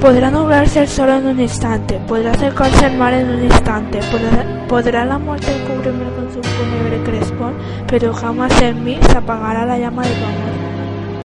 Podrá nublarse el sol en un instante, podrá acercarse el mar en un instante, podrá, podrá la muerte cubrirme con su fúnebre crespón, pero jamás en mí se apagará la llama de tu amor.